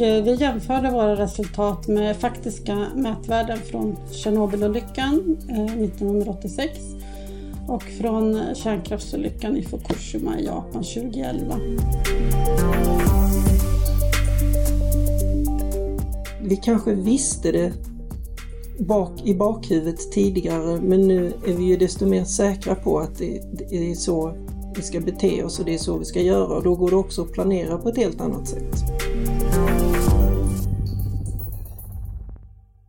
Eh, vi jämförde våra resultat med faktiska mätvärden från Tjernobylolyckan eh, 1986 och från kärnkraftsolyckan i Fukushima i Japan 2011. Vi kanske visste det bak, i bakhuvudet tidigare men nu är vi ju desto mer säkra på att det, det är så vi ska bete oss och det är så vi ska göra och då går det också att planera på ett helt annat sätt.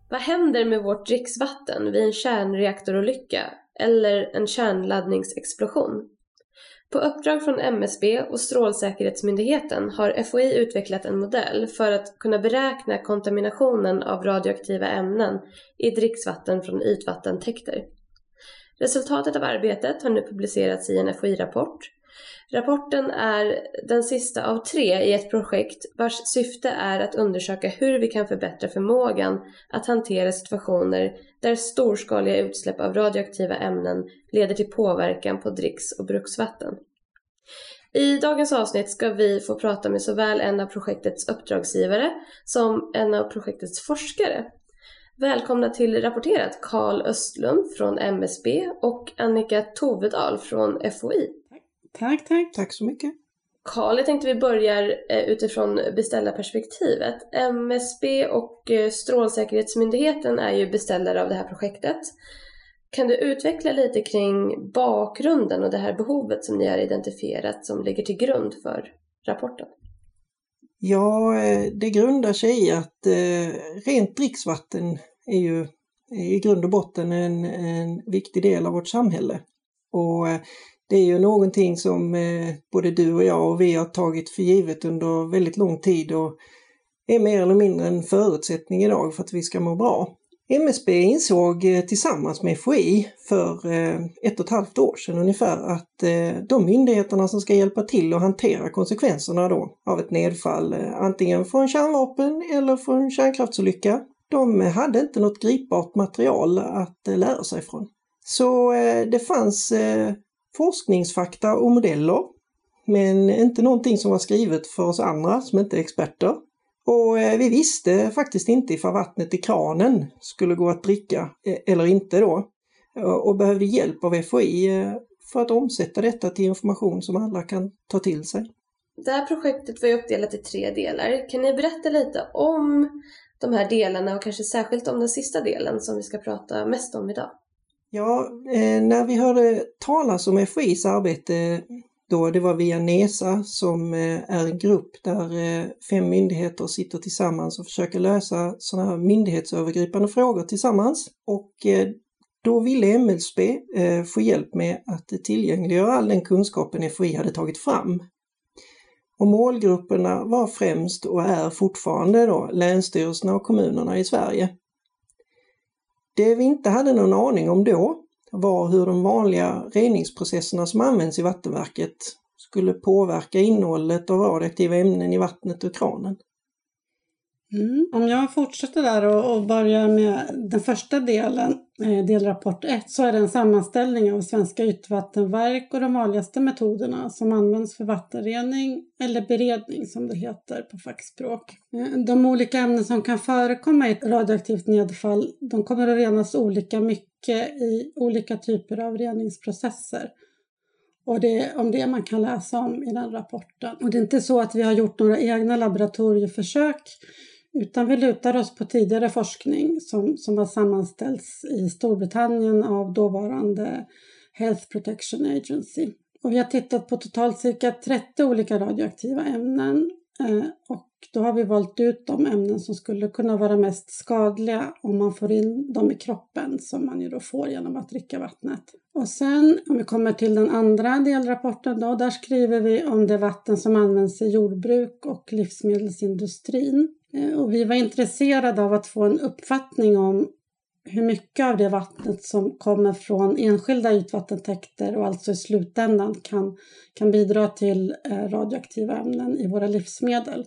Vad händer med vårt dricksvatten vid en kärnreaktorolycka eller en kärnladdningsexplosion? På uppdrag från MSB och Strålsäkerhetsmyndigheten har FOI utvecklat en modell för att kunna beräkna kontaminationen av radioaktiva ämnen i dricksvatten från ytvattentäkter. Resultatet av arbetet har nu publicerats i en FOI-rapport Rapporten är den sista av tre i ett projekt vars syfte är att undersöka hur vi kan förbättra förmågan att hantera situationer där storskaliga utsläpp av radioaktiva ämnen leder till påverkan på dricks och bruksvatten. I dagens avsnitt ska vi få prata med såväl en av projektets uppdragsgivare som en av projektets forskare. Välkomna till Rapporterat Karl Östlund från MSB och Annika Tovedal från FOI. Tack, tack. Tack så mycket. Karl, jag tänkte vi börjar eh, utifrån beställarperspektivet. MSB och eh, Strålsäkerhetsmyndigheten är ju beställare av det här projektet. Kan du utveckla lite kring bakgrunden och det här behovet som ni har identifierat som ligger till grund för rapporten? Ja, eh, det grundar sig i att rent dricksvatten är ju eh, i grund och botten en, en viktig del av vårt samhälle. Och eh, det är ju någonting som eh, både du och jag och vi har tagit för givet under väldigt lång tid och är mer eller mindre en förutsättning idag för att vi ska må bra. MSB insåg tillsammans med FOI för ett och ett halvt år sedan ungefär att de myndigheterna som ska hjälpa till att hantera konsekvenserna då av ett nedfall, antingen från kärnvapen eller från kärnkraftsolycka, de hade inte något gripbart material att eh, lära sig från. Så eh, det fanns eh, forskningsfakta och modeller. Men inte någonting som var skrivet för oss andra som inte är experter. Och vi visste faktiskt inte ifall vattnet i kranen skulle gå att dricka eller inte då. Och behövde hjälp av FOI för att omsätta detta till information som alla kan ta till sig. Det här projektet var ju uppdelat i tre delar. Kan ni berätta lite om de här delarna och kanske särskilt om den sista delen som vi ska prata mest om idag? Ja, eh, när vi hörde talas om FOIs arbete då, det var via NESA som eh, är en grupp där eh, fem myndigheter sitter tillsammans och försöker lösa sådana här myndighetsövergripande frågor tillsammans. Och eh, då ville MSB eh, få hjälp med att tillgängliggöra all den kunskapen FOI hade tagit fram. Och målgrupperna var främst och är fortfarande då länsstyrelserna och kommunerna i Sverige. Det vi inte hade någon aning om då var hur de vanliga reningsprocesserna som används i vattenverket skulle påverka innehållet av radioaktiva ämnen i vattnet och kranen. Mm. Om jag fortsätter där och, och börjar med den första delen, eh, delrapport 1, så är det en sammanställning av svenska ytvattenverk och de vanligaste metoderna som används för vattenrening eller beredning som det heter på fackspråk. Eh, de olika ämnen som kan förekomma i ett radioaktivt nedfall, de kommer att renas olika mycket i olika typer av reningsprocesser. Och det är om det man kan läsa om i den rapporten. Och det är inte så att vi har gjort några egna laboratorieförsök utan vi lutar oss på tidigare forskning som, som har sammanställts i Storbritannien av dåvarande Health Protection Agency. Och vi har tittat på totalt cirka 30 olika radioaktiva ämnen eh, och då har vi valt ut de ämnen som skulle kunna vara mest skadliga om man får in dem i kroppen som man ju då får genom att dricka vattnet. Och sen om vi kommer till den andra delrapporten då, där skriver vi om det vatten som används i jordbruk och livsmedelsindustrin. Eh, och vi var intresserade av att få en uppfattning om hur mycket av det vattnet som kommer från enskilda ytvattentäkter och alltså i slutändan kan, kan bidra till eh, radioaktiva ämnen i våra livsmedel.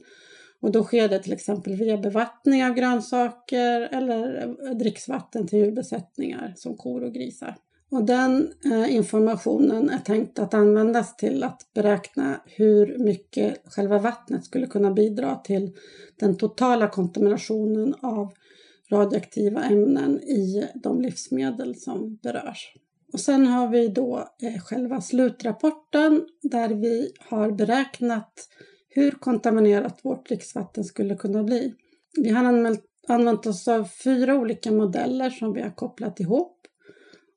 Och då sker det till exempel via bevattning av grönsaker eller eh, dricksvatten till djurbesättningar som kor och grisar. Och den eh, informationen är tänkt att användas till att beräkna hur mycket själva vattnet skulle kunna bidra till den totala kontaminationen av radioaktiva ämnen i de livsmedel som berörs. Och sen har vi då eh, själva slutrapporten där vi har beräknat hur kontaminerat vårt dricksvatten skulle kunna bli. Vi har anmält, använt oss av fyra olika modeller som vi har kopplat ihop.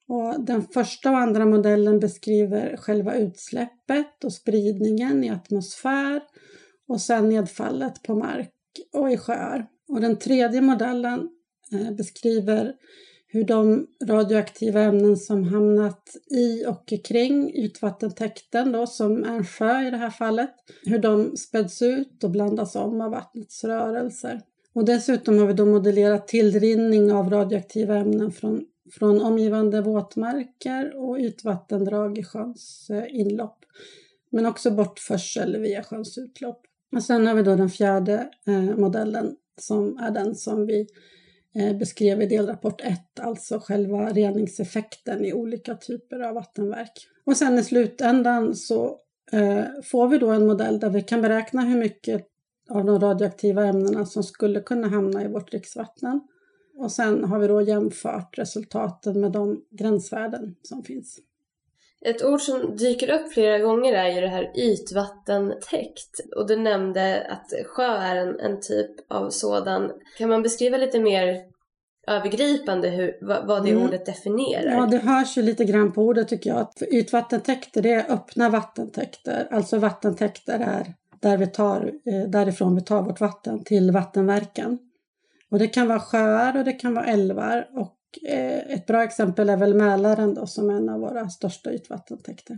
Och den första och andra modellen beskriver själva utsläppet och spridningen i atmosfär och sen nedfallet på mark och i sjöar. Och den tredje modellen eh, beskriver hur de radioaktiva ämnen som hamnat i och kring ytvattentäkten då, som är en sjö i det här fallet, hur de späds ut och blandas om av vattnets rörelser. Och dessutom har vi då modellerat tillrinning av radioaktiva ämnen från, från omgivande våtmarker och ytvattendrag i sjöns eh, inlopp. Men också bortförsel via sjöns utlopp. Och sen har vi då den fjärde eh, modellen som är den som vi Eh, beskrev i delrapport 1, alltså själva reningseffekten i olika typer av vattenverk. Och sen i slutändan så eh, får vi då en modell där vi kan beräkna hur mycket av de radioaktiva ämnena som skulle kunna hamna i vårt dricksvatten. Och sen har vi då jämfört resultaten med de gränsvärden som finns. Ett ord som dyker upp flera gånger är ju det här ytvattentäkt. Och du nämnde att sjö är en, en typ av sådan. Kan man beskriva lite mer övergripande hur, vad, det mm. ordet definierar? Ja, det hörs ju lite grann på ordet tycker jag. För ytvattentäkter det är öppna vattentäkter. Alltså vattentäkter är där vi tar, eh, därifrån vi tar vårt vatten till vattenverken. Och det kan vara sjöar och det kan vara älvar och Eh, ett bra exempel är väl Mälaren då, som är en av våra största ytvattentäkter.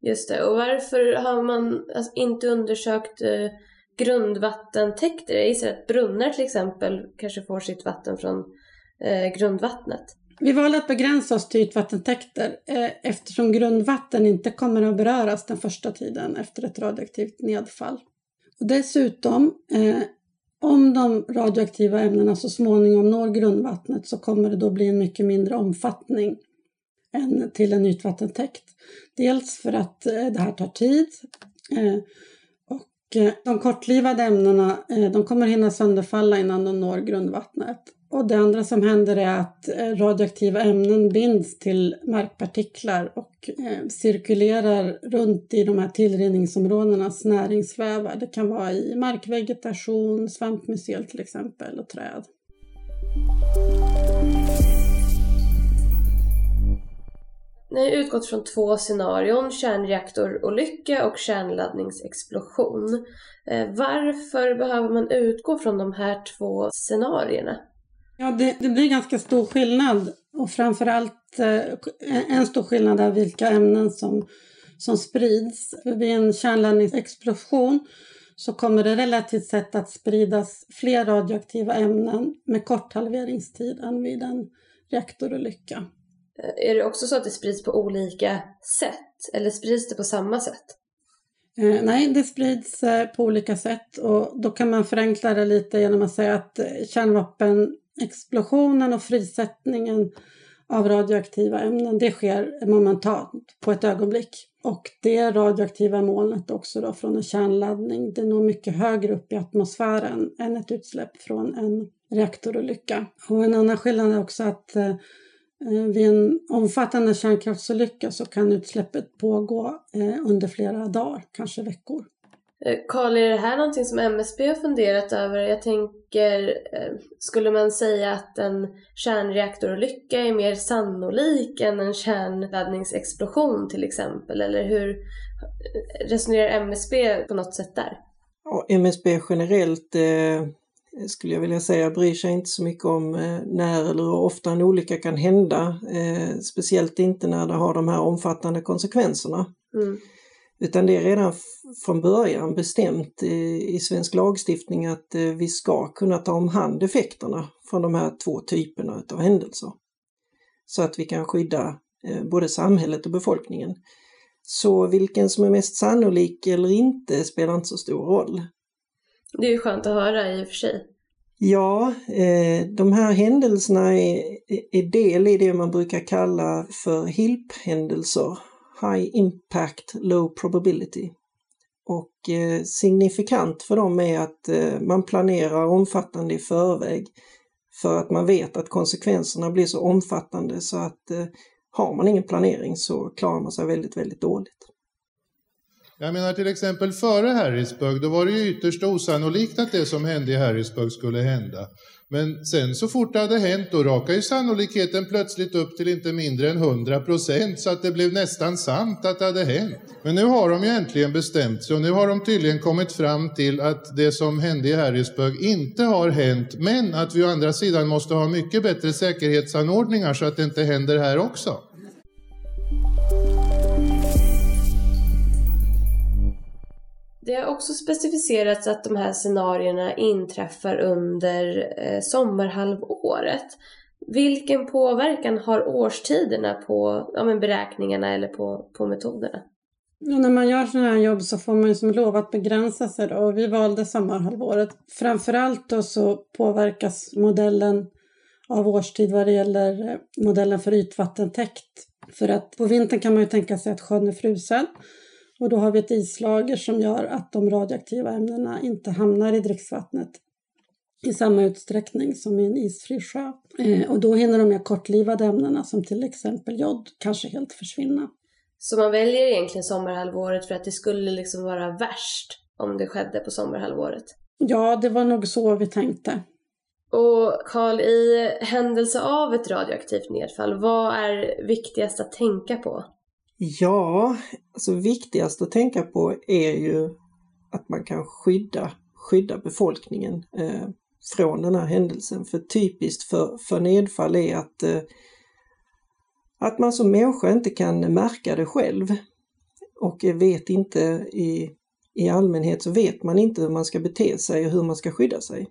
Just det, och varför har man alltså inte undersökt eh, grundvattentäkter? Jag gissar att brunnar till exempel kanske får sitt vatten från eh, grundvattnet. Vi valde att begränsa oss till ytvattentäkter eh, eftersom grundvatten inte kommer att beröras den första tiden efter ett radioaktivt nedfall. Och dessutom eh, om de radioaktiva ämnena så småningom når grundvattnet så kommer det då bli en mycket mindre omfattning än till en ytvattentäkt. Dels för att eh, det här tar tid eh, och eh, de kortlivade ämnena de kommer hinna sönderfalla innan de når grundvattnet. Och det andra som händer är att eh, radioaktiva ämnen binds till markpartiklar och eh, cirkulerar runt i de här tillrinningsområdenas näringsvävar. Det kan vara i markvegetation, svampmycel till exempel och träd. Ni har utgått från två scenarion, kärnreaktorolycka och kärnladdningsexplosion. Eh, varför behöver man utgå från de här två scenarierna? Ja, det, det blir ganska stor skillnad och framförallt eh, en stor skillnad är vilka ämnen som, som sprids. Vid en kärnladdningsexplosion så kommer det relativt sett att spridas fler radioaktiva ämnen med kort halveringstid än vid en reaktorolycka. Eh, är det också så att det sprids på olika sätt eller sprids det på samma sätt? Eh, nej, det sprids eh, på olika sätt och då kan man förenkla det lite genom att säga att kärnvapen explosionen och frisättningen av radioaktiva ämnen, det sker momentant på ett ögonblick. Och det radioaktiva molnet också då från en kärnladdning, det når mycket högre upp i atmosfären än ett utsläpp från en reaktorolycka. Och en annan skillnad är också att eh, vid en omfattande kärnkraftsolycka så kan utsläppet pågå eh, under flera dagar, kanske veckor. Eh, Karl, är det här någonting som MSB har funderat över? Jag tänker, eh, skulle man säga att en kärnreaktorolycka är mer sannolik än en kärnladdningsexplosion till exempel? Eller hur eh, resonerar MSB på något sätt där? Ja, MSB generellt eh, skulle jag vilja säga bryr sig inte så mycket om eh, när eller hur ofta en olycka kan hända. Eh, speciellt inte när det har de här omfattande konsekvenserna. Mm. Utan det är redan från början bestämt i, svensk lagstiftning att eh, vi ska kunna ta om hand effekterna från de här två typerna av händelser. Så att vi kan skydda eh, både samhället och befolkningen. Så vilken som är mest sannolik eller inte spelar inte så stor roll. Det är ju skönt att höra i och för sig. Ja, eh, de här händelserna är, är del i det man brukar kalla för HILP-händelser, High Impact Low Probability. Och eh, signifikant för dem är att eh, man planerar omfattande i förväg för att man vet att konsekvenserna blir så omfattande så att eh, har man ingen planering så klarar man sig väldigt, väldigt dåligt. Jag menar till exempel före Harrisburg, då var det ju ytterst osannolikt att det som hände i Harrisburg skulle hända. Men sen så fort det hade hänt, då rakade ju sannolikheten plötsligt upp till inte mindre än 100 procent, så att det blev nästan sant att det hade hänt. Men nu har de ju äntligen bestämt sig och nu har de tydligen kommit fram till att det som hände i Harrisburg inte har hänt, men att vi å andra sidan måste ha mycket bättre säkerhetsanordningar så att det inte händer här också. Det har också specificerats att de här scenarierna inträffar under eh, sommarhalvåret. Vilken påverkan har årstiderna på ja, men beräkningarna eller på, på metoderna? Ja, när man gör sådana här jobb så får man ju som lov att begränsa sig då. Och vi valde sommarhalvåret. Framförallt då så påverkas modellen av årstid vad det gäller eh, modellen för ytvattentäkt. För att på vintern kan man ju tänka sig att sjön är frusen. Och då har vi ett islager som gör att de radioaktiva ämnena inte hamnar i dricksvattnet i samma utsträckning som i en isfri sjö. Eh, och då hinner de mer kortlivade ämnena som till exempel jod kanske helt försvinna. Så man väljer egentligen sommarhalvåret för att det skulle liksom vara värst om det skedde på sommarhalvåret? Ja, det var nog så vi tänkte. Och Karl, i händelse av ett radioaktivt nedfall, vad är viktigast att tänka på? Ja, alltså viktigast att tänka på är ju att man kan skydda, skydda befolkningen eh, från den här händelsen. För typiskt för, för nedfall är att, eh, att man som människa inte kan märka det själv och vet inte i, i allmänhet så vet man inte hur man ska bete sig och hur man ska skydda sig.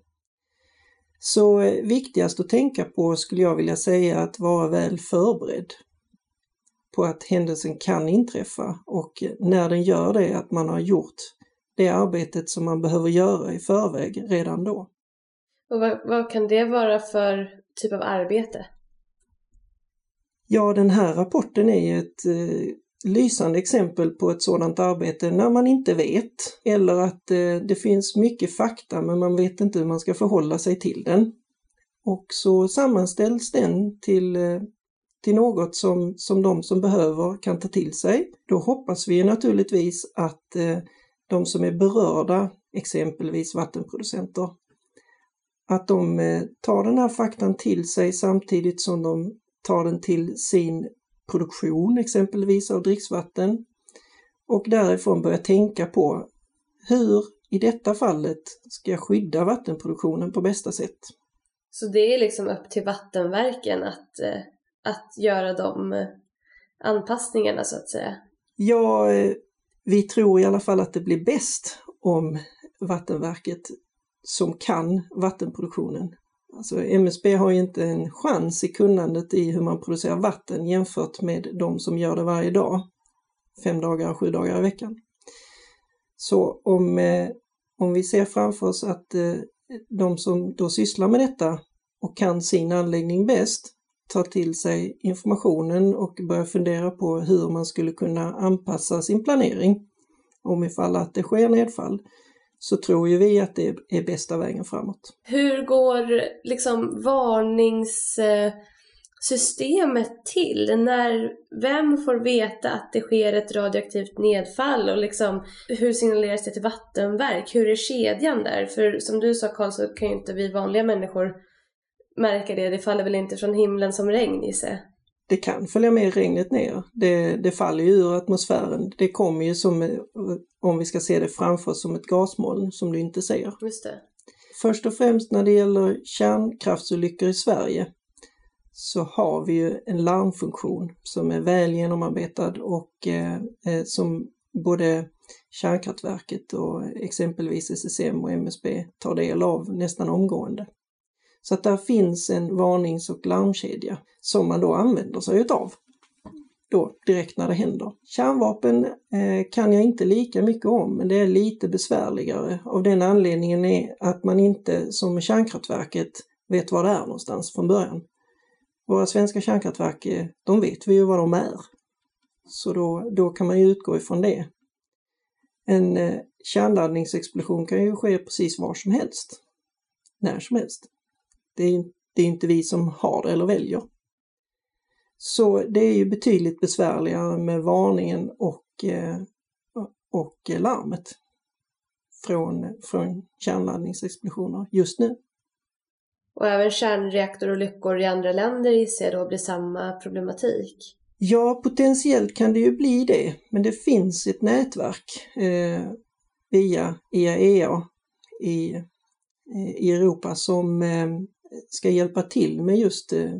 Så eh, viktigast att tänka på skulle jag vilja säga att vara väl förberedd på att händelsen kan inträffa och när den gör det att man har gjort det arbetet som man behöver göra i förväg redan då. Och vad, vad kan det vara för typ av arbete? Ja, den här rapporten är ju ett eh, lysande exempel på ett sådant arbete när man inte vet eller att eh, det finns mycket fakta men man vet inte hur man ska förhålla sig till den. Och så sammanställs den till eh, till något som, som de som behöver kan ta till sig. Då hoppas vi naturligtvis att eh, de som är berörda, exempelvis vattenproducenter, att de eh, tar den här faktan till sig samtidigt som de tar den till sin produktion, exempelvis av dricksvatten, och därifrån börjar tänka på hur i detta fallet ska jag skydda vattenproduktionen på bästa sätt. Så det är liksom upp till vattenverken att eh, att göra de eh, anpassningarna så att säga? Ja, eh, vi tror i alla fall att det blir bäst om Vattenverket som kan vattenproduktionen. Alltså MSB har ju inte en chans i kunnandet i hur man producerar vatten jämfört med de som gör det varje dag, fem dagar, sju dagar i veckan. Så om, eh, om vi ser framför oss att eh, de som då sysslar med detta och kan sin anläggning bäst, ta till sig informationen och börja fundera på hur man skulle kunna anpassa sin planering om ifall att det sker nedfall så tror ju vi att det är bästa vägen framåt. Hur går liksom varningssystemet till? När, vem får veta att det sker ett radioaktivt nedfall och liksom, hur signaleras det till vattenverk? Hur är kedjan där? För som du sa Karl så kan ju inte vi vanliga människor märka det. Det faller väl inte från himlen som regn i sig? Det kan följa med regnet ner. Det, det faller ju ur atmosfären. Det kommer ju som, om vi ska se det framför som ett gasmoln som du inte ser. Just det. Först och främst när det gäller kärnkraftsolyckor i Sverige så har vi ju en larmfunktion som är väl genomarbetad och eh, eh som både Kärnkraftverket och exempelvis SSM och MSB tar del av nästan omgående. Så att där finns en varnings och larmkedja som man då använder sig utav. då direkt när det händer. Kärnvapen eh, kan jag inte lika mycket om, men det är lite besvärligare. Av den anledningen är att man inte som kärnkraftverket vet var det är någonstans från början. Våra svenska kärnkraftverk, eh, de vet vi ju var de är. Så då, då kan man ju utgå ifrån det. En eh, kärnladdningsexplosion kan ju ske precis var som helst. När som helst. Det är, det är inte vi som har det eller väljer. Så det är ju betydligt besvärligare med varningen och, eh, och larmet från, från kärnladdningsexplosioner just nu. Och även kärnreaktorolyckor i andra länder gissar jag då blir samma problematik? Ja, potentiellt kan det ju bli det, men det finns ett nätverk eh, via IAEA i, i Europa som eh, ska hjälpa till med just eh,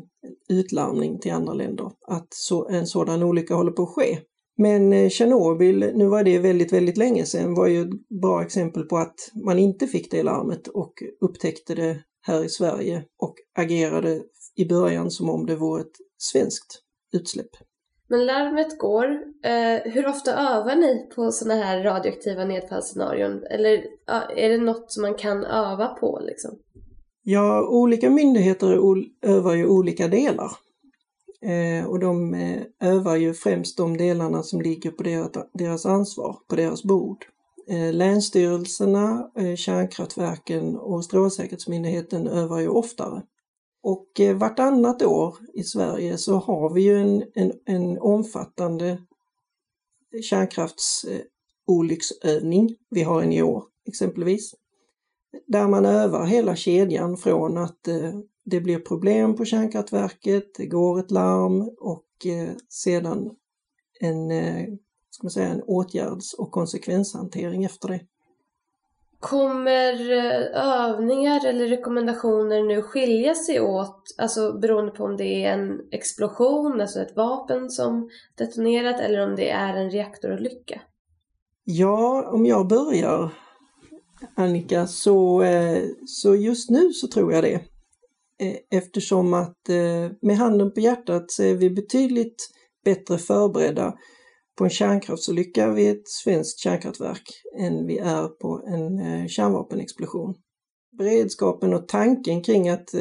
utlarmning till andra länder, att så, en sådan olycka håller på att ske. Men eh, Tjernobyl, nu var det väldigt, väldigt länge sedan, var ju ett bra exempel på att man inte fick det larmet och upptäckte det här i Sverige och agerade i början som om det vore ett svenskt utsläpp. Men larmet går. Eh, hur ofta övar ni på sådana här radioaktiva nedfallsscenarion? Eller är det något som man kan öva på liksom? Ja, olika myndigheter övar ju olika delar. Eh, och de eh, övar ju främst de delarna som ligger på deras ansvar, på deras bord. Eh, länsstyrelserna, eh, kärnkraftverken och Strålsäkerhetsmyndigheten övar ju oftare. Och eh, vartannat år i Sverige så har vi ju en, en, en omfattande kärnkraftsolycksövning. Eh, vi har en i år exempelvis. Där man övar hela kedjan från att det blir problem på kärnkraftverket, det går ett larm och sedan en ska man säga, en åtgärds och konsekvenshantering efter det. Kommer eh, övningar eller rekommendationer nu skilja sig åt, alltså beroende på om det är en explosion, alltså ett vapen som detonerat, eller om det är en reaktorolycka? Ja, om jag börjar Annika, så, eh, så just nu så tror jag det. Eh, eftersom att eh, med handen på hjärtat så är vi betydligt bättre förberedda på en kärnkraftsolycka vid ett svenskt kärnkraftverk än vi är på en kärnvapenexplosion. Beredskapen och tanken kring att,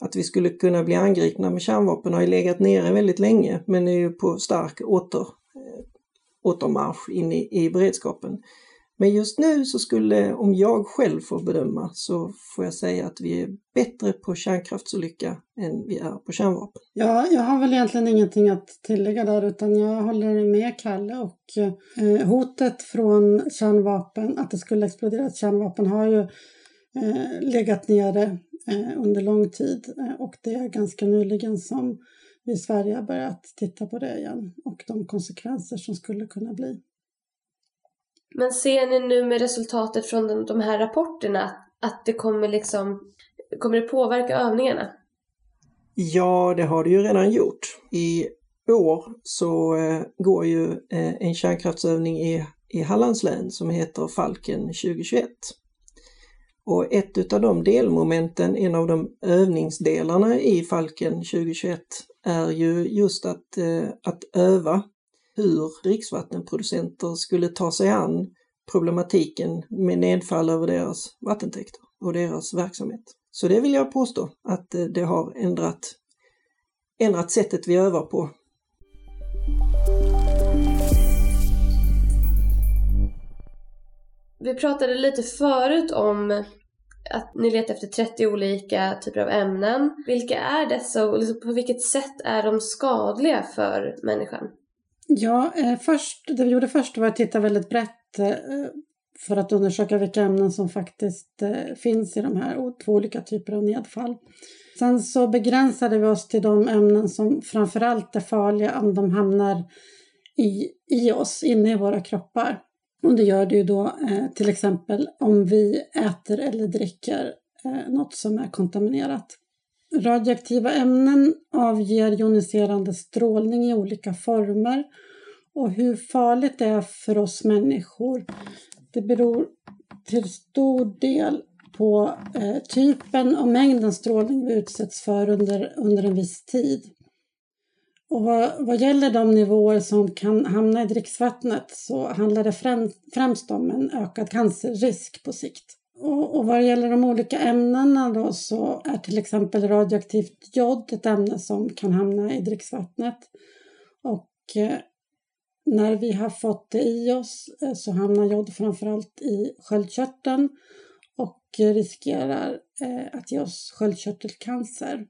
att vi skulle kunna bli angripna med kärnvapen har ju legat nere väldigt länge men är ju på stark åter, återmarsch in i, i beredskapen. Men just nu så skulle, om jag själv får bedöma, så får jag säga att vi är bättre på kärnkraftsolycka än vi är på kärnvapen. Ja, jag har väl egentligen ingenting att tillägga där utan jag håller med Kalle och eh, hotet från kärnvapen, att det skulle explodera ett kärnvapen har ju eh, legat nere eh, under lång tid eh, och det är ganska nyligen som vi i Sverige har börjat titta på det igen och de konsekvenser som skulle kunna bli. Men ser ni nu med resultatet från de, här rapporterna att det kommer liksom, kommer det påverka övningarna? Ja, det har det ju redan gjort. I år så eh, går ju eh, en kärnkraftsövning i, i Hallands län som heter Falken 2021. Och ett av de delmomenten, en av de övningsdelarna i Falken 2021 är ju just att, eh, att öva hur dricksvattenproducenter skulle ta sig an problematiken med nedfall över deras vattentäkter och deras verksamhet. Så det vill jag påstå att eh, det har ändrat, ändrat sättet vi övar på. Vi pratade lite förut om att ni letar efter 30 olika typer av ämnen. Vilka är dessa och liksom på vilket sätt är de skadliga för människan? Ja, eh, först, det vi gjorde först var att titta väldigt brett eh, för att undersöka vilka ämnen som faktiskt eh, finns i de här två olika typer av nedfall. Sen så begränsade vi oss till de ämnen som framförallt är farliga om de hamnar i, i oss, inne i våra kroppar. Och det gör det ju då eh, till exempel om vi äter eller dricker eh, något som är kontaminerat. Radioaktiva ämnen avger joniserande strålning i olika former och hur farligt det är för oss människor det beror till stor del på eh, typen och mängden strålning vi utsätts för under, under en viss tid. Och vad, vad gäller de nivåer som kan hamna i dricksvattnet så handlar det främst, främst om en ökad cancerrisk på sikt. Och, och vad gäller de olika ämnena då så är till exempel radioaktivt jod ett ämne som kan hamna i dricksvattnet. Och eh, när vi har fått det i oss eh, så hamnar jod framförallt i sköldkörteln och riskerar eh, att ge oss sköldkörtelcancer.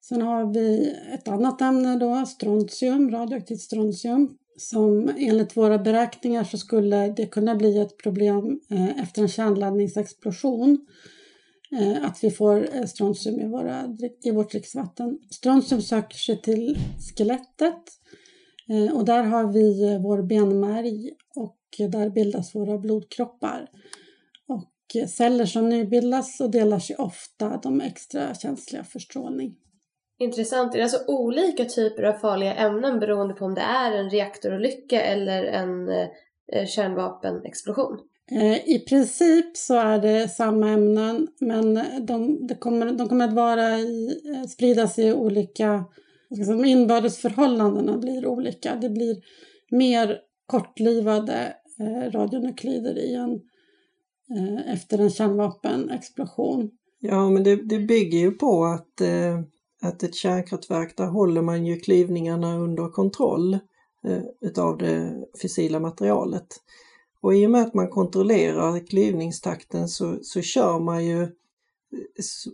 Sen har vi ett annat ämne då, strontium, radioaktivt strontium, som enligt våra beräkningar så skulle det kunna bli ett problem eh, efter en kärnladdningsexplosion. Eh, att vi får eh, strontium i, våra, i vårt dricksvatten. Strontium söker sig till skelettet och där har vi vår benmärg och där bildas våra blodkroppar. Och celler som nybildas och delar sig ofta, de är extra känsliga för strålning. Intressant. Är det alltså olika typer av farliga ämnen beroende på om det är en reaktorolycka eller en eh, kärnvapenexplosion? Eh, I princip så är det samma ämnen men de, de, kommer, de kommer att vara i, eh, spridas i olika... Liksom inbördesförhållandena blir olika. Det blir mer kortlivade eh, radionuklider i en, eh, efter en kärnvapenexplosion. Ja, men det, det bygger ju på att eh att ett kärnkraftverk, där håller man ju klyvningarna under kontroll eh, utav det fissila materialet. Och i och med att man kontrollerar klyvningstakten så, så kör man ju eh,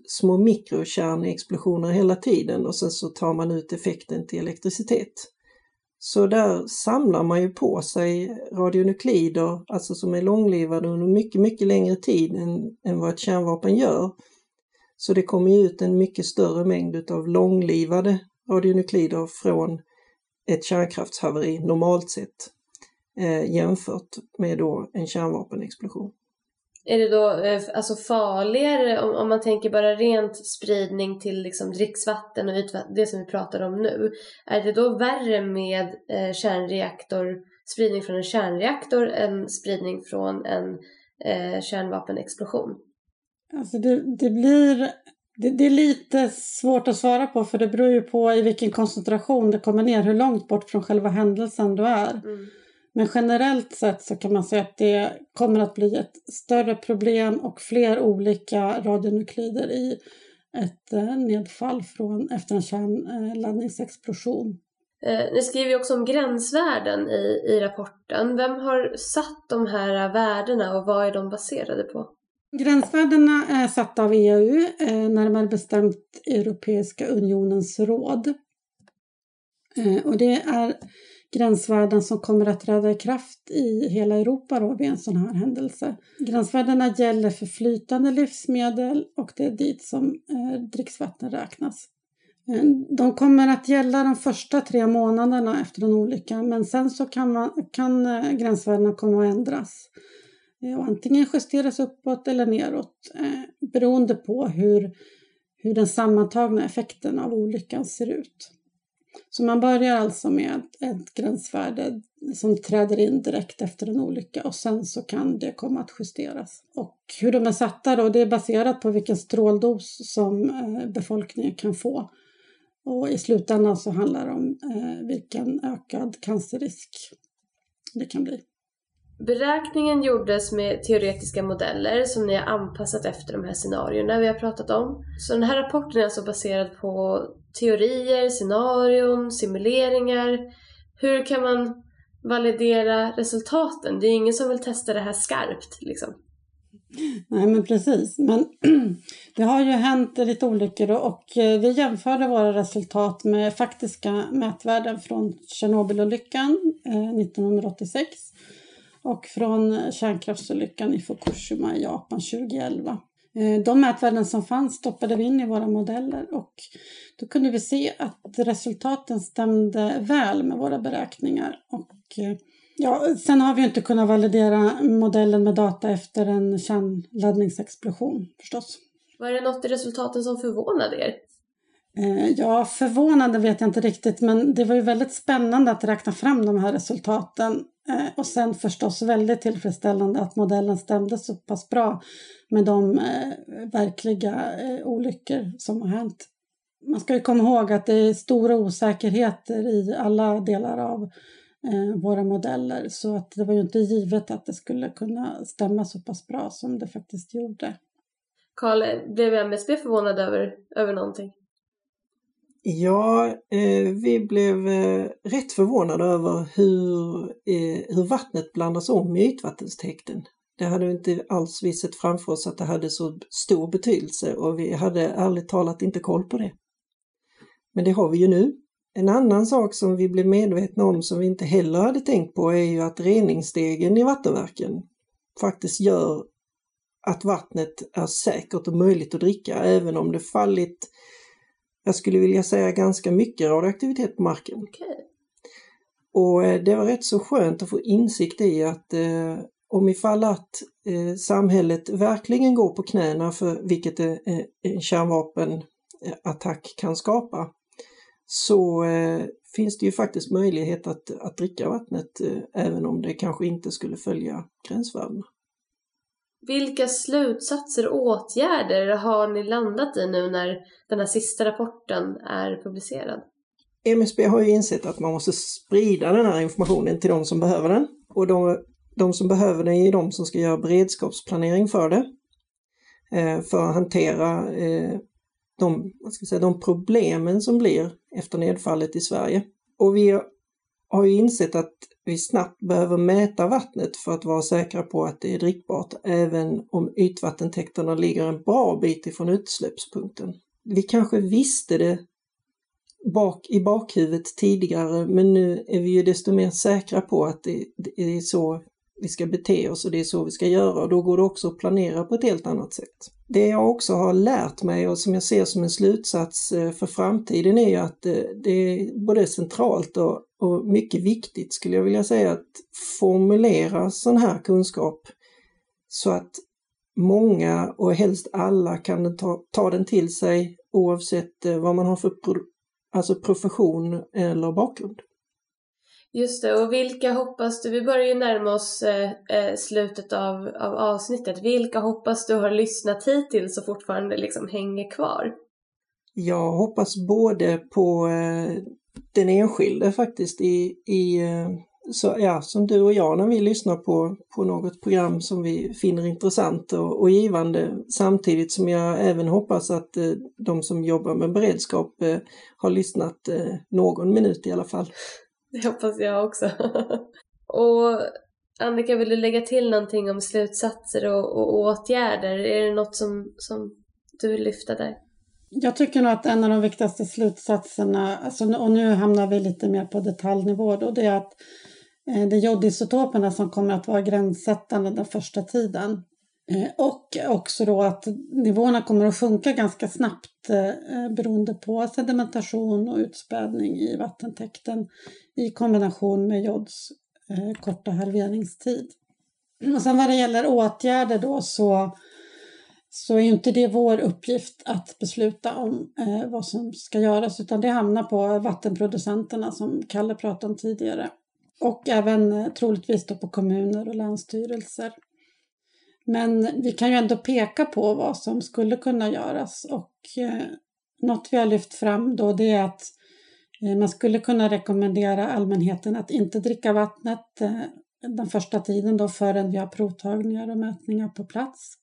små mikrokärnexplosioner hela tiden och sen så tar man ut effekten till elektricitet. Så där samlar man ju på sig radionuklider, alltså som är långlivade under mycket, mycket längre tid än, än vad ett kärnvapen gör. Så det kommer ju ut en mycket större mängd av långlivade radionuklider från ett kärnkraftshaveri normalt sett eh, jämfört med då en kärnvapenexplosion. Är det då eh, alltså farligare om, om, man tänker bara rent spridning till liksom dricksvatten och ytvatten, det som vi pratar om nu? Är det då värre med eh, kärnreaktor, spridning från en kärnreaktor än spridning från en eh, kärnvapenexplosion? Alltså det, det blir... Det, det, är lite svårt att svara på för det beror ju på i vilken koncentration det kommer ner, hur långt bort från själva händelsen du är. Mm. Men generellt sett så kan man säga att det kommer att bli ett större problem och fler olika radionuklider i ett eh, nedfall från, efter en kärnladdningsexplosion. Eh, ni skriver också om gränsvärden i, i rapporten. Vem har satt de här värdena och vad är de baserade på? Gränsvärdena är satta av EU, eh, närmare bestämt Europeiska unionens råd. Eh, och det är gränsvärden som kommer att träda i kraft i hela Europa då vid en sån här händelse. Gränsvärdena gäller för flytande livsmedel och det är dit som eh, dricksvatten räknas. De kommer att gälla de första tre månaderna efter en olycka men sen så kan, man, kan gränsvärdena komma att ändras. Eh, och antingen justeras uppåt eller neråt eh, beroende på hur, hur den sammantagna effekten av olyckan ser ut. Så man börjar alltså med ett gränsvärde som träder in direkt efter en olycka och sen så kan det komma att justeras. Och hur de är satta då, det är baserat på vilken stråldos som eh, befolkningen kan få. Och i slutändan så handlar det om eh, vilken ökad cancerrisk det kan bli. Beräkningen gjordes med teoretiska modeller som ni har anpassat efter de här scenarierna vi har pratat om. Så den här rapporten är alltså baserad på teorier, scenarion, simuleringar. Hur kan man validera resultaten? Det är ingen som vill testa det här skarpt liksom. Nej men precis, men det har ju hänt lite olyckor och eh, vi jämförde våra resultat med faktiska mätvärden från Tjernobylolyckan eh, 1986 och från kärnkraftsolyckan i Fukushima i Japan 2011. Eh, de mätvärden som fanns stoppade vi in i våra modeller och då kunde vi se att resultaten stämde väl med våra beräkningar. Och eh, ja, sen har vi inte kunnat validera modellen med data efter en kärnladdningsexplosion förstås. Var det något i resultaten som förvånade er? Eh, ja, förvånande vet jag inte riktigt, men det var ju väldigt spännande att räkna fram de här resultaten. Eh, och sen förstås väldigt tillfredsställande att modellen stämde så pass bra med de eh, verkliga eh, olyckor som har hänt. man ska ju komma ihåg att det är stora osäkerheter i alla delar av våra modeller så att det var ju inte givet att det skulle kunna stämma så pass bra som det faktiskt gjorde. Karl, blev MSB förvånad över, över någonting? Ja, eh, vi blev eh, rätt förvånade över hur, eh, hur vattnet blandas om i ytvattenstäkten. Det hade vi inte alls vi sett framför oss att det hade så stor betydelse och vi hade ärligt talat inte koll på det. Men det har vi ju nu. En annan sak som vi blev medvetna om som vi inte heller hade tänkt på är ju att reningsstegen i vattenverken faktiskt gör att vattnet är säkert och möjligt att dricka även om det fallit, jag skulle vilja säga ganska mycket radioaktivitet på marken. Okay. Och eh, det var rätt så skönt att få insikt i att eh, om ifall att eh, samhället verkligen går på knäna för vilket eh, en kärnvapenattack kan skapa, så eh, finns det ju faktiskt möjlighet att, att dricka vattnet eh, även om det kanske inte skulle följa gränsvärdena. Vilka slutsatser och åtgärder har ni landat i nu när den här sista rapporten är publicerad? MSB har ju insett att man måste sprida den här informationen till de som behöver den. Och de, de som behöver den är de som ska göra beredskapsplanering för det. Eh, för att hantera eh, de, vad ska säga, de problemen som blir efter nedfallet i Sverige. Och vi har ju insett att vi snabbt behöver mäta vattnet för att vara säkra på att det är drickbart även om ytvattentäkterna ligger en bra bit ifrån utsläppspunkten. Vi kanske visste det bak, i bakhuvudet tidigare men nu är vi ju desto mer säkra på att det, det är så vi ska bete oss och det är så vi ska göra och då går det också att planera på ett helt annat sätt. Det jag också har lärt mig och som jag ser som en slutsats eh, för framtiden är ju att eh, det är både centralt och, och mycket viktigt skulle jag vilja säga att formulera sån här kunskap så att många och helst alla kan ta, ta den till sig oavsett eh, vad man har för pro, alltså profession eller bakgrund. Just det, och vilka hoppas du, vi börjar ju närma oss eh, eh, slutet av, av avsnittet, vilka hoppas du har lyssnat hittills och fortfarande liksom hänger kvar? Jag hoppas både på eh, den enskilde faktiskt i, i eh, så, ja, som du och jag när vi lyssnar på, på något program som vi finner intressant och, och givande samtidigt som jag även hoppas att eh, de som jobbar med beredskap eh, har lyssnat eh, någon minut i alla fall. Det hoppas jag också. och Annika, vill du lägga till någonting om slutsatser och, och åtgärder? Är det något som, som du vill lyfta där? Jag tycker nog att en av de viktigaste slutsatserna, alltså, och nu hamnar vi lite mer på detaljnivå, då, det är att eh, det är jodisotoperna som kommer att vara gränssättande den första tiden. Eh, och också då att nivåerna kommer att sjunka ganska snabbt eh, beroende på sedimentation och utspädning i vattentäkten i kombination med jods korta halveringstid. Och sen vad det gäller åtgärder då så, så är inte det vår uppgift att besluta om eh, vad som ska göras utan det hamnar på vattenproducenterna som Kalle pratade om tidigare. Och även eh, troligtvis då på kommuner och länsstyrelser. Men vi kan ju ändå peka på vad som skulle kunna göras och eh, något vi har lyft fram då det är att eh, man skulle kunna rekommendera allmänheten att inte dricka vattnet eh, den första tiden då förrän vi har provtagningar och mätningar på plats.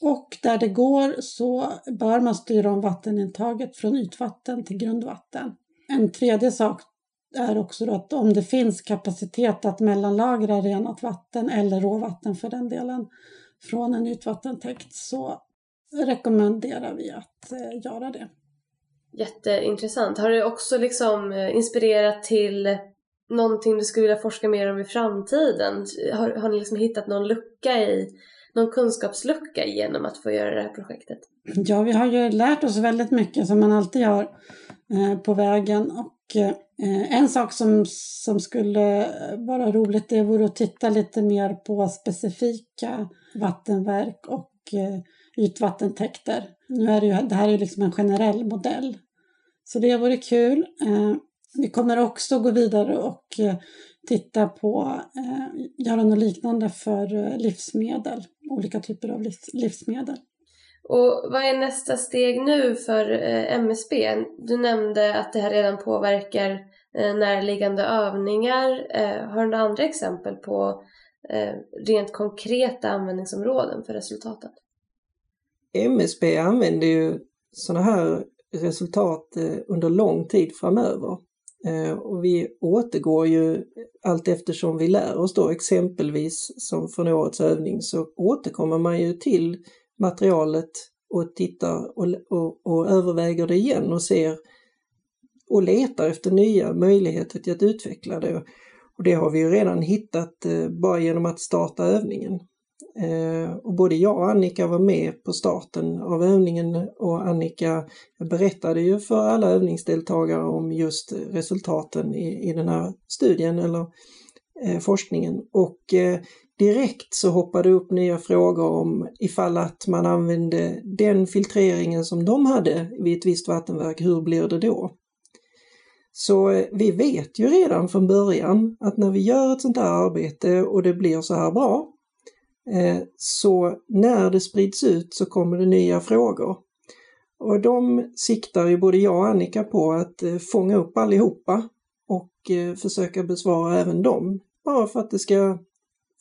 Och där det går så bör man styra om vattenintaget från ytvatten till grundvatten. En tredje sak är också då att om det finns kapacitet att mellanlagra renat vatten eller råvatten för den delen från en ytvattentäkt så rekommenderar vi att eh, göra det. Jätteintressant. Har det också liksom eh, inspirerat till någonting du skulle vilja forska mer om i framtiden? Har, har ni liksom hittat någon lucka i någon kunskapslucka genom att få göra det här projektet? Ja, vi har ju lärt oss väldigt mycket som man alltid gör eh, på vägen och eh, en sak som, som skulle vara roligt det vore att titta lite mer på specifika vattenverk och eh, ytvattentäkter. Nu är det, ju, det här är ju liksom en generell modell. Så det vore kul. Eh, vi kommer också gå vidare och eh, titta på, eh, göra något liknande för livsmedel, olika typer av livsmedel. Och vad är nästa steg nu för eh, MSB? Du nämnde att det här redan påverkar eh, närliggande övningar. Eh, har du några andra exempel på rent konkreta användningsområden för resultatet? MSB använder ju sådana här resultat under lång tid framöver. Eh, och vi återgår ju allt eftersom vi lär oss då exempelvis som från årets övning så återkommer man ju till materialet och tittar och, och, och överväger det igen och ser och letar efter nya möjligheter till att utveckla det. Och det har vi ju redan hittat eh, bara genom att starta övningen. Eh, och både jag och Annika var med på starten av övningen och Annika berättade ju för alla övningsdeltagare om just resultaten i, i den här studien eller eh, forskningen. Och eh, direkt så hoppade upp nya frågor om ifall att man använde den filtreringen som de hade vid ett visst vattenverk, hur blir det då? Så eh, vi vet ju redan från början att när vi gör ett sånt här arbete och det blir så här bra, Eh, så när det sprids ut så kommer det nya frågor. Och de siktar ju både jag och Annika på att eh, fånga upp allihopa och eh, försöka besvara även dem. Bara för att det ska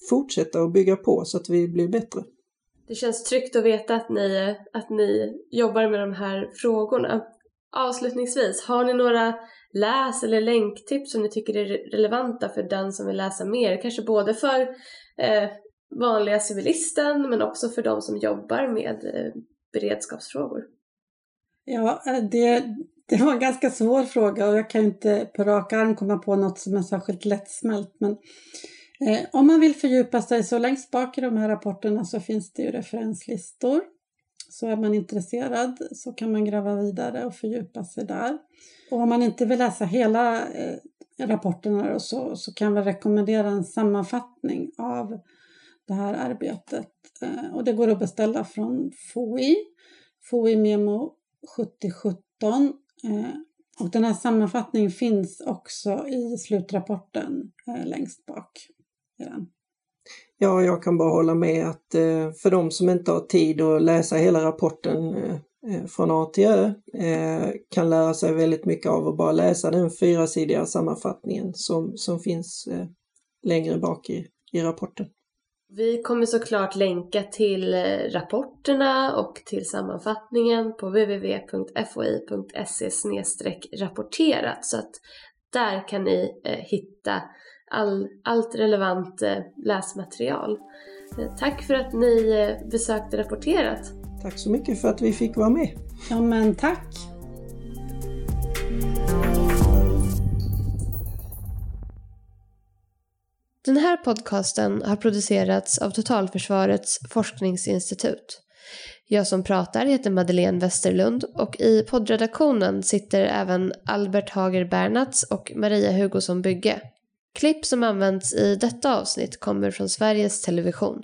fortsätta att bygga på så att vi blir bättre. Det känns tryggt att veta att ni, att ni jobbar med de här frågorna. Avslutningsvis, har ni några läs eller länktips som ni tycker är relevanta för den som vill läsa mer? Kanske både för eh, vanliga civilisten men också för de som jobbar med eh, beredskapsfrågor. Ja, eh, det, det var en ganska svår fråga och jag kan inte på rak arm komma på något som är särskilt lättsmält. Men Eh, om man vill fördjupa sig så längst bak i de här rapporterna så finns det ju referenslistor. Så är man intresserad så kan man gräva vidare och fördjupa sig där. Och om man inte vill läsa hela eh, rapporterna då, så, så kan jag rekommendera en sammanfattning av det här arbetet. Eh, och det går att beställa från FOI, FOI Memo 7017. Eh, och den här sammanfattningen finns också i slutrapporten eh, längst bak. Ja, jag kan bara hålla med att för de som inte har tid att läsa hela rapporten från A till Ö kan lära sig väldigt mycket av att bara läsa den fyrasidiga sammanfattningen som, som finns längre bak i, i rapporten. Vi kommer såklart länka till rapporterna och till sammanfattningen på www.foi.se rapporterat så att där kan ni hitta all, allt relevant eh, läsmaterial. Eh, tack för att ni eh, besökte Rapporterat. Tack så mycket för att vi fick vara med. Ja men tack. Den här podcasten har producerats av Totalförsvarets forskningsinstitut. Jag som pratar heter Madeleine Westerlund och i poddredaktionen sitter även Albert Hager Bernats och Maria Hugosson Bygge. Klipp som används i detta avsnitt kommer från Sveriges Television.